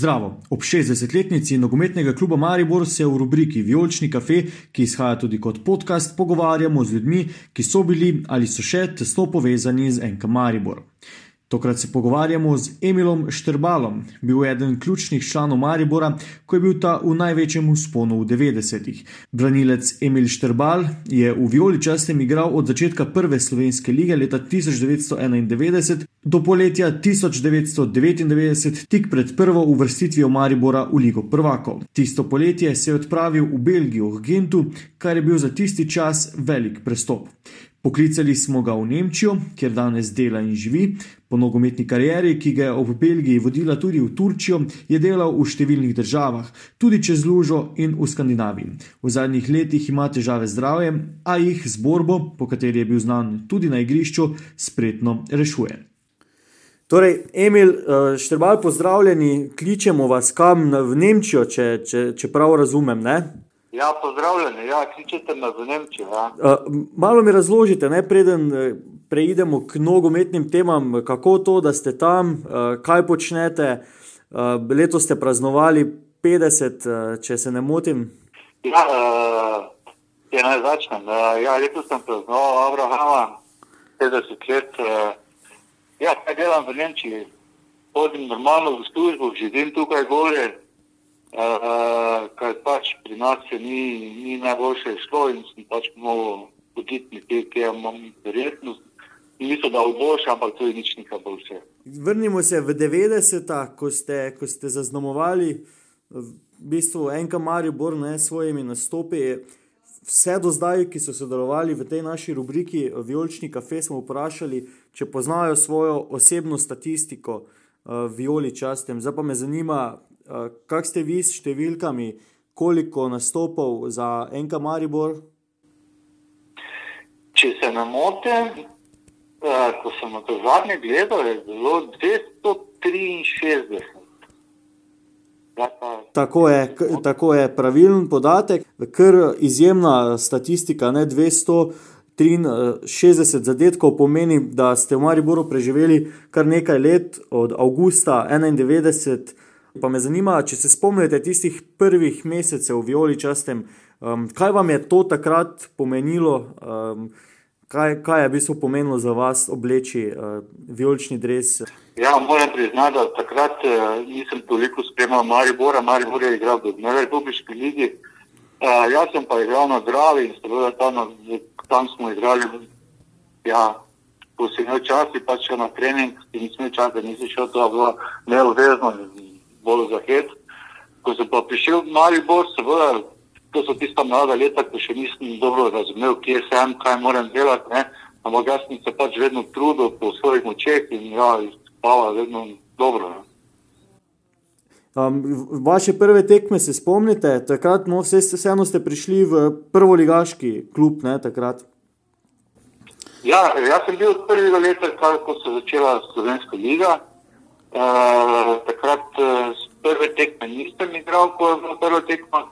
Zdravo. Ob 60-letnici nogometnega kluba Maribor se v rubriki Violčni kafe, ki izhaja tudi kot podcast, pogovarjamo z ljudmi, ki so bili ali so še tesno povezani z NK Maribor. Tokrat se pogovarjamo z Emilom Štrbalom, bil je eden ključnih članov Maribora, ko je bil ta v največjem usponu v 90-ih. Branilec Emil Štrbal je v Violi častem igral od začetka prve slovenske lige leta 1991 do poletja 1999, tik pred prvo uvrstitvijo Maribora v Ligo prvakov. Tisto poletje se je odpravil v Belgijo, v Gentu, kar je bil za tisti čas velik prestop. Poklicali smo ga v Nemčijo, kjer danes dela in živi. Po nogometni karieri, ki ga je ob Belgiji vodila tudi v Turčijo, je delal v številnih državah, tudi čez Lužo in v Skandinaviji. V zadnjih letih ima težave z zdravjem, a jih z borbo, po kateri je bil znan tudi na igrišču, spretno rešuje. Torej, Emil, eh, štrbal, pozdravljeni, kličemo vas kam v Nemčijo, če, če, če prav razumem. Ne? Ja, pozdravljeni, ja, kličete me v Nemčijo. Ja. Uh, malo mi razložite, ne, preden eh, preidemo k nogometnim temam, kako to, da ste tam, uh, kaj počnete. Uh, letos ste praznovali 50, uh, če se ne motim. Ja, uh, ja naj začnem. Uh, ja, letos sem praznoval Abrahama, 50 let. Uh, Ja, kaj delam v Nemčiji? Hodim normalno v službo, živim tukaj gore, uh, kar pač pri nas ni, ni najboljše šlo in sem pač mogel hoditi nekje, kjer imam verjetnost. Niso da v boljše, ampak to je nič nekaj boljše. Vrnimo se v 90-ta, ko ste, ko ste zaznamovali v bistvu enka Maribor ne, s svojimi nastopi. Vse do zdaj, ki so sodelovali v tej naši rubriki Violčni kafe, smo vprašali, če poznajo svojo osebno statistiko uh, Violi častem. Zdaj pa me zanima, kak ste vi s številkami, koliko nastopov za enka Maribor? Če se ne motim, uh, ko sem na to zadnje gledal, je bilo 263. Tako je, tako je pravilen podatek, ker izjemna statistika, ne 200. 63 zadetkov pomeni, da ste v Mariboru preživeli kar nekaj let, od avgusta 91. Pa me zanima, če se spomnite tistih prvih mesecev v Violi častem, um, kaj vam je to takrat pomenilo, um, kaj, kaj je v bistvu pomenilo za vas obleči uh, vijolični dres? Ja, moram priznati, da takrat uh, nisem toliko spremljal Maribora, Maribor je igral v Republiki Ligi. Uh, jaz sem pa igral na Dravi in seveda tam tam smo igrali, ja, posebej časi, pač na trening, ki nismo imeli časa, nisi šel, to je bilo neobvezno, bolj za het. Ko sem pa prišel v Maribor, seveda, to so tista mlada leta, ko še nisem dobro razumel, kje sem, kaj moram delati, ne? ampak jaz sem se pač vedno trudil po svojih močeh in ja, spala vedno dobro. Ne? Um, vaše prve tekme se spomnite, takrat no, vse, vseeno ste prišli v prvo ligaški klub. Ne, ja, jaz sem bil od prvega leta, ko se je začela Slovenska liga. Uh, takrat uh, prve tekme nisem igral, ko je bila prva tekma,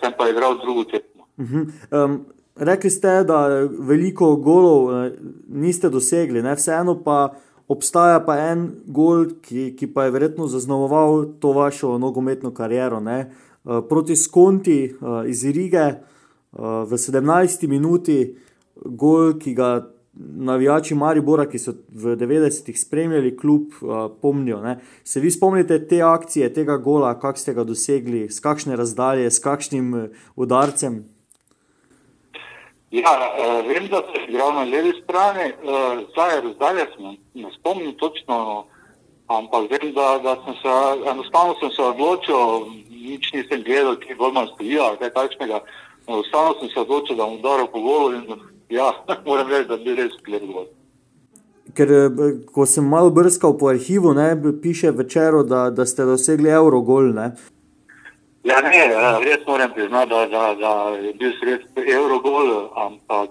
sem pa igral drugo tekmo. Uh -huh. um, rekli ste, da veliko golov uh, niste dosegli, ne? vseeno pa obstaja pa en gol, ki, ki pa je verjetno zaznamoval to vašo nogometno kariero. Ne? Eh, proti Skonti eh, iz Rige eh, v 17 minuti, gol, ki ga navijači Maribora, ki so v 90-ih spremljali klub, pomnijo. Ne? Se vi spomnite te akcije, tega gola, kako ste ga dosegli, s kakšne razdalje, s kakšnim udarcem? Ja, uh, vem, da se igral na levi strani, uh, zdaj je razdalje, ne spomnim točno, ampak vem, da, da sem se enostavno sem se odločil, nič nisem gledal, ki bo manj stojil, kaj takšnega. Enostavno sem se odločil, da bom udaril po golu in ja, moram reči, da bi res gledal. Ker, ko sem malo brskal po arhivu, ne, piše večer, da, da ste dosegli Eurogol. Ja, ne, ja, res moram priznati, da, da, da je bil sred Eurogol, ampak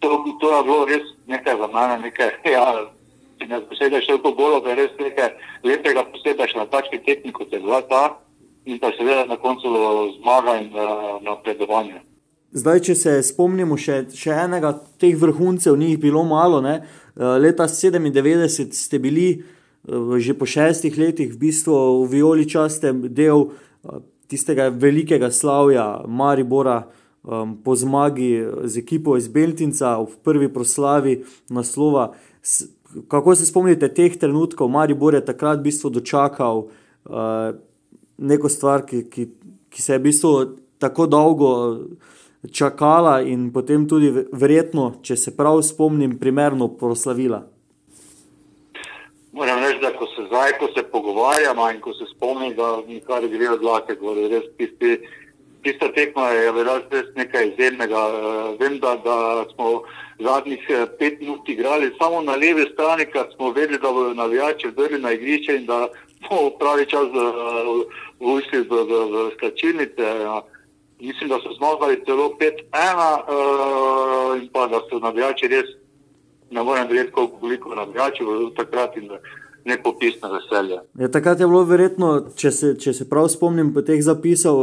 to, to je bilo res nekaj za mene, nekaj, ja, če ne posedeš toliko bolj, da je res nekaj lepega posedeš na tački tekmi, kot je bila ta in pa seveda na koncu zmaga in napredovanje. Zdaj, če se spomnimo še, še enega teh vrhuncev, ni jih bilo malo, ne? leta 97 ste bili že po šestih letih v bistvu v Violi častem del tistega velikega slavja Maribora um, po zmagi z ekipo iz Beltinca v prvi proslavi naslova. Kako se spomnite teh trenutkov, Maribor je takrat v bistvu dočakal uh, neko stvar, ki, ki, ki se je v bistvu tako dolgo čakala in potem tudi verjetno, če se prav spomnim, primerno proslavila. Moram reči, da ko se zdaj, ko se pogovarjamo in ko se spomnim, da nikar gre od lake, gore, res tisti, tista tekma je verjetno res nekaj izjemnega. Uh, vem, da, da smo zadnjih eh, pet minut igrali samo na levi strani, ker smo vedeli, da bodo navijači vrli na igrišče in da bomo pravi čas vojšli v, v, v, v slačilnice. Uh, mislim, da so zmagali celo 5-1 uh, in pa da so navijači res, ne morem reči, koliko navijači v takrat in nepopisno veselje. Ja, takrat je bilo verjetno, če se, če se prav spomnim po teh zapisov,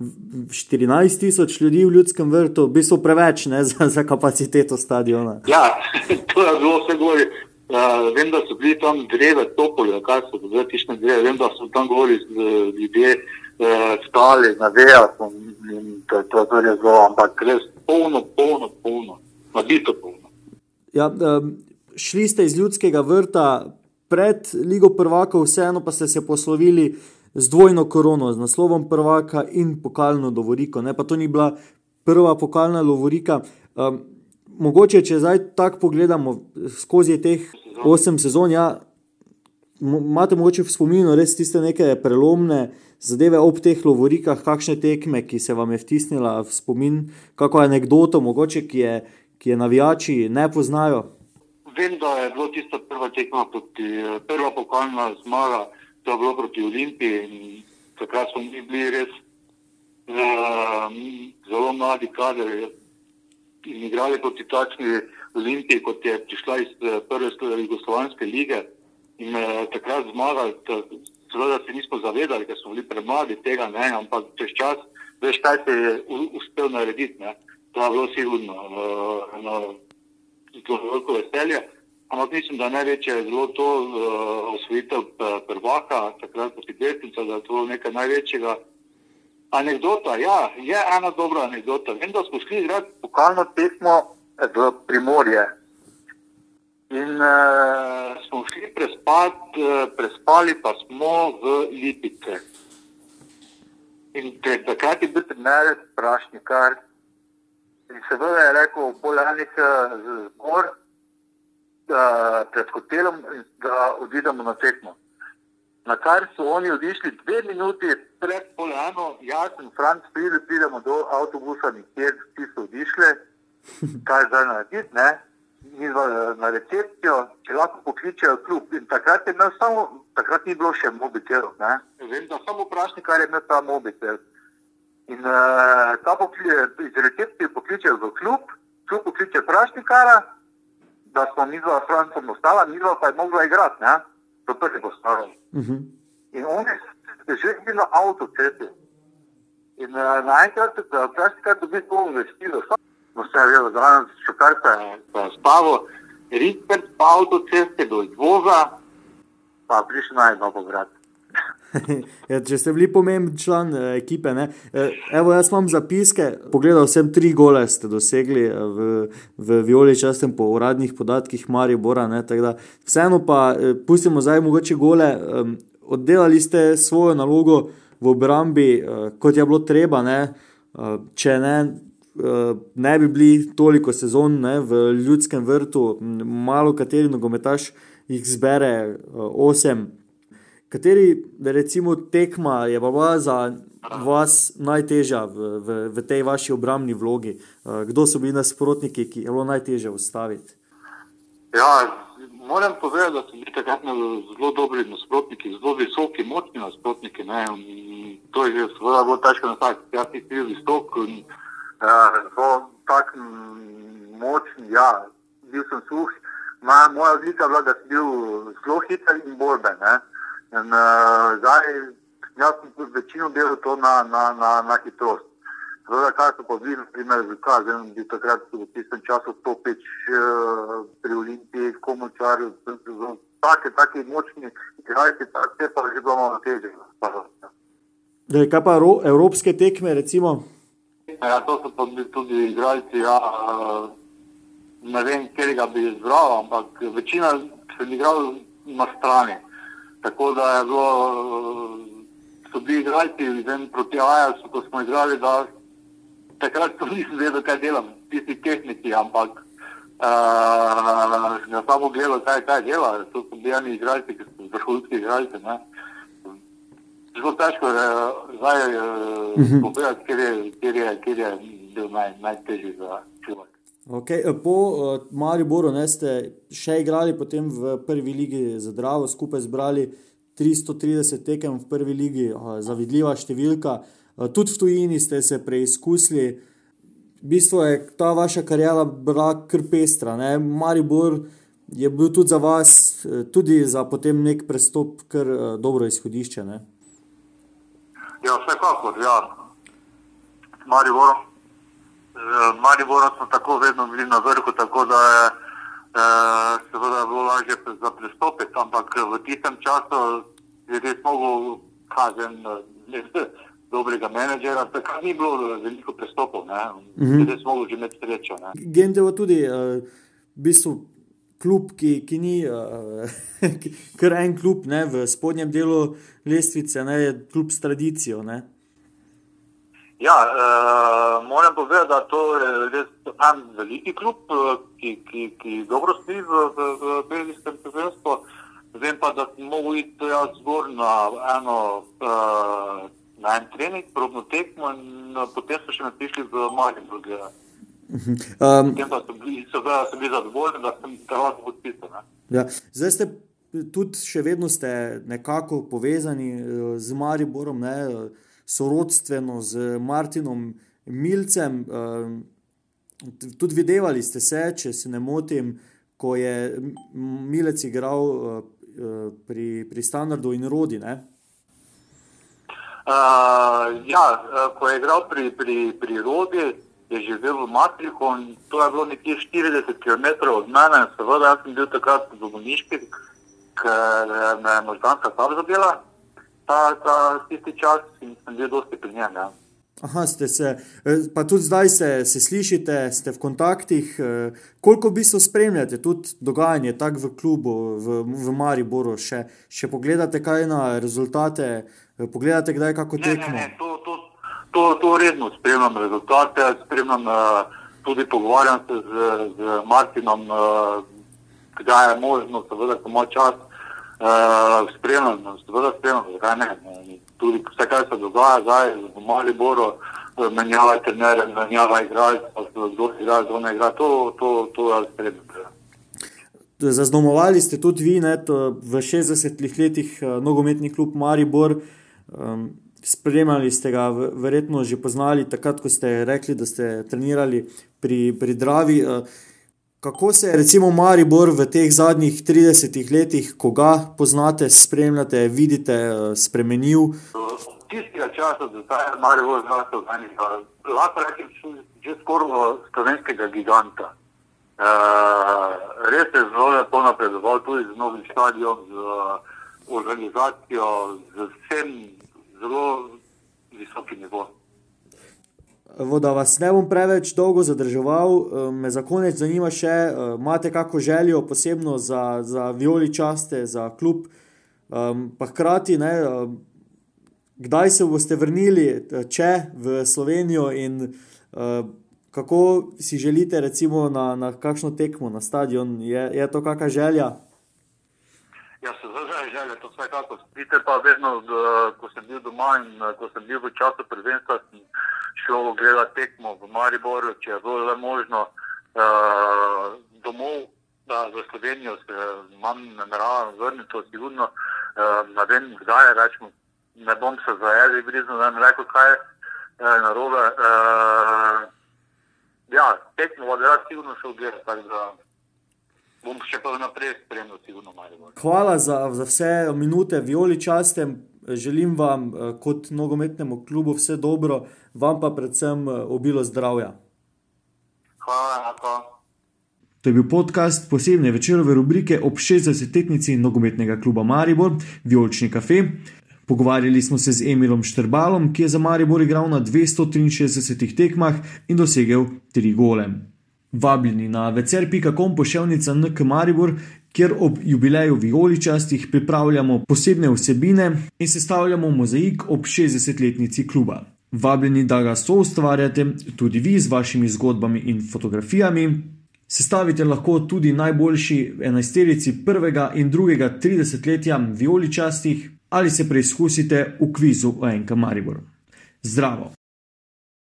14 tisoč ljudi v ljudskem vrtu, v bistvu preveč ne, za, za kapaciteto stadiona. Ja, to je bilo vse gore. Uh, vem, da so bili tam dreve, topoli, kaj so bile tišne dreve. Vem, da so tam govorili z ljudmi, uh, stali na vejah in to, to, to je zelo, ampak res polno, polno, polno, nabito polno. Ja, um, šli ste iz ljudskega vrta pred Ligo prvakov, vseeno pa ste se poslovili z dvojno korono, z naslovom prvaka in pokalno Lovoriko. Ne, pa to ni bila prva pokalna Lovorika. Um, mogoče, če zdaj tako pogledamo skozi teh osem sezon, ja, imate morda v spominu res tiste neke prelomne zadeve ob teh Lovorikah, kakšne tekme, ki se vam je vtisnila v spomin, kako anegdoto, mogoče, ki je, ki je navijači ne poznajo. Vem, da je bila tista prva tekma, proti, prva pokalna zmaga to je bilo proti Olimpiji. Takrat smo mi bili res uh, zelo mladi kader in igrali proti takšni Olimpiji, kot je prišla iz uh, prve Jugoslovanske lige. In uh, takrat zmagali, seveda se nismo zavedali, ker smo bili premladi tega, ne, ampak čez čas veš, kaj se je uspel narediti. Ne. To je bilo sigurno uh, eno zelo veliko veselje. Ampak mislim, da največje je bilo to uh, osvojitev eh, prvaka, takrat proti Beltincu, da je to nekaj največjega. Anekdota, ja, je ena dobra anekdota. Vem, da smo šli igrati pokalno tekmo v Primorje. In uh, smo šli prespati, uh, prespali pa smo v Lipice. In takrat je bil trener Prašnikar. In seveda je rekel, polanik z zgor da, pred hotelom da odidemo na tekmo. Na kar so oni odišli dve minuti pred polano, jaz in Franc pride, pridemo do avtobusa, kjer vsi so odišli, kaj zdaj narediti, ne? Mi smo na recepcijo, če lahko pokličejo klub. In takrat, samo, takrat ni bilo še mobitelov. Vem, da samo vprašaj, kaj je imel ta mobitel. In uh, ta pokliče, iz recepcije pokličejo v klub, klub pokliče vprašnikara, da smo mi dva Francom ostala, mi dva pa je mogla igrati, ne? To prvi postavljal. Uh -huh. In oni so že bili na avtocesti. In uh, naenkrat, da kaj dobi to vestilo, samo se je vedelo, da danes šokar se je spavo, Rikpert pa avtoceste do izvoza, pa prišli na eno povrat. ja, če ste bili pomemben član uh, ekipe, ne? Eh, evo, jaz imam zapiske. Pogledal sem tri gole, ste dosegli eh, v, v Violi, če sem po uradnih podatkih Marijo Bora. Vseeno pa pustimo zdaj mogoče gole. Um, oddelali ste svojo nalogo v obrambi, uh, kot je bilo treba. Ne? Uh, če ne, ne bi bili toliko sezon ne, v ljudskem vrtu, malo kateri nogometaš jih zbere uh, osem. Kateri, recimo, tekma je bila za vas najtežja v, v, v tej vaši obrambni vlogi? Eh, kdo so bili nasprotniki, ki je bilo najtežje ustaviti? Ja, moram povedati, da so bili takrat zelo dobri nasprotniki, zelo visoki, močni nasprotniki. Ne? To je seveda bilo težko nastaviti. Jaz nisem bil visok in uh, zelo tak močen. Ja, bil sem suh. Moja odlika je bila, da sem bil zelo hiter in borben. In, uh, zdaj, jaz sem večino delal to na, na, na, na hitrost. Zdaj, kaj so pa bili, na primer, zakaj, zdaj, bi takrat v tistem času 105 uh, pri Olimpiji, komočar, taki, taki močni igralci, tako te pa že bilo malo težje. Kaj pa evropske tekme, recimo? Ja, to so pa tudi igralci, ja, ne vem, kjer bi izbral, ampak večina sem igral na strani. Tako da je bilo, so bili igralci, vem, proti Ajaxu, ko smo igrali, da takrat nisem vedel, kaj delam, tisti tehniki, ampak uh, samo gledal, kaj, kaj dela. To so bili igralci, ki so vrhunski igralci. Ne. Zelo težko je zdaj povedati, kjer je, kjer je, kjer je bil naj, najtežji za človek. Okay. Po uh, Mariboru ne, ste še igrali potem v prvi ligi za Dravo, skupaj zbrali 330 tekem v prvi ligi, uh, zavidljiva številka. Uh, tudi v tujini ste se preizkusili. V bistvu je ta vaša karijera bila kar pestra. Ne? Maribor je bil tudi za vas, tudi za potem nek prestop, kar dobro izhodišče. Ne? Ja, vsekakor, ja. Maribor. Maribor smo tako vedno bili na vrhu, tako da je eh, seveda bilo lažje za pristopiti, ampak v tistem času je res mogel kazen dobrega menedžera, tako ni bilo veliko pristopov, ne, -hmm. res mogel že imeti srečo. Gendevo tudi, uh, v bistvu, klub, ki, ki ni uh, kar en klub ne, v spodnjem delu lestvice, ne, je klub s tradicijo, ne. Ja, uh, moram povedati, da to je res en veliki klub, ki, ki, ki dobro stoji v, v, v belgijskem prvenstvu. Vem pa, da sem mogel iti jaz zgor na eno uh, na en trening, probno tekmo in potem so še prišli v Mariupol. Um, potem pa so bili, so bili zadovoljni, da sem se lahko podpisal. Ja. Zdaj ste tudi še vedno nekako povezani z Mariborom, ne, sorodstveno z Martinom Milcem. Um, tudi videli ste se, če se ne motim, ko je Milec igral uh, pri, pri Standardu in Rodi. Ne. Uh, ja, ko je igral pri, pri, pri Rodi, je živel v Matriku in to je bilo nekje 40 km od mene. Seveda, jaz sem bil takrat v bolniški, ker me je možganska slab zadela. Ta, ta tisti čas in sem bil dosti pri njem. Ja. Aha, ste se, pa tudi zdaj se, se slišite, ste v kontaktih. Koliko v bistvu spremljate tudi dogajanje tako v klubu, v, v Mariboru, še, še pogledate kaj na rezultate? Pogledate, kdaj je kako tekmo? Ne, ne, to, to, to, to redno spremljam rezultate, spremljam uh, tudi pogovarjam se z, z Martinom, uh, kdaj je možno, seveda, ko ima čas. Uh, spremljam, seveda spremljam, zakaj ne. Tudi vse, kar se dogaja zdaj v Maliboru, menjava trenere, menjava igralce, kdo igra, kdo ne igra, to, to, to jaz spremljam. Zaznamovali ste tudi vi ne, v 60-ih letih nogometni klub Maribor. Um, spremljali ste ga, verjetno že poznali, takrat, ko ste rekli, da ste trenirali pri, pri Dravi. Uh, kako se je, recimo, Maribor v teh zadnjih 30 letih, ko ga poznate, spremljate, vidite, uh, spremenil? Tistega časa, da zdaj Maribor zrasel, lahko rečem, že skoraj slovenskega giganta. Uh, res je zelo lepo napredoval, tudi z novim stadionom, z organizacijo, z vsem zelo visokim nivojem. Da vas ne bom preveč dolgo zadrževal, me za konec zanima še, imate kakšno željo posebno za, za Violi časte, za klub, pa hkrati, ne, kdaj se boste vrnili, če v Slovenijo in kako si želite, recimo, na, na kakšno tekmo, na stadion, je, je to kakšna želja? Ja, se zavedam, želje, to vsekako. Spite pa vedno, ko sem bil doma in ko sem bil v času prvenstva, sem šel gledati tekmo v Mariboru, če je le možno uh, domov, da v Slovenijo se manj nameravam vrniti, sigurno uh, ne vem, kdaj je, rečemo, ne bom se zajedel, blizu, ne vem, rekel, kaj je uh, narobe. Uh, ja, tekmo bo rad sigurno šel gledati bom še pa naprej spremljal, sigurno malo. Hvala za, za vse minute, violi častem. Želim vam eh, kot nogometnemu klubu vse dobro, vam pa predvsem eh, obilo zdravja. Hvala, hvala. To je bil podcast posebne večerove rubrike ob 60-letnici nogometnega kluba Maribor, Violčni kafe. Pogovarjali smo se z Emilom Štrbalom, ki je za Maribor igral na 263 tekmah in dosegel 3 gole. Vabljeni na vecer.com pošeljnica NK Maribor, kjer ob jubileju Violičastih pripravljamo posebne vsebine in sestavljamo mozaik ob 60-letnici kluba. Vabljeni, da ga so ustvarjate tudi vi z vašimi zgodbami in fotografijami. Sestavite lahko tudi najboljši enajsterici prvega in drugega 30-letja Violičastih ali se preizkusite v kvizu o NK Maribor. Zdravo!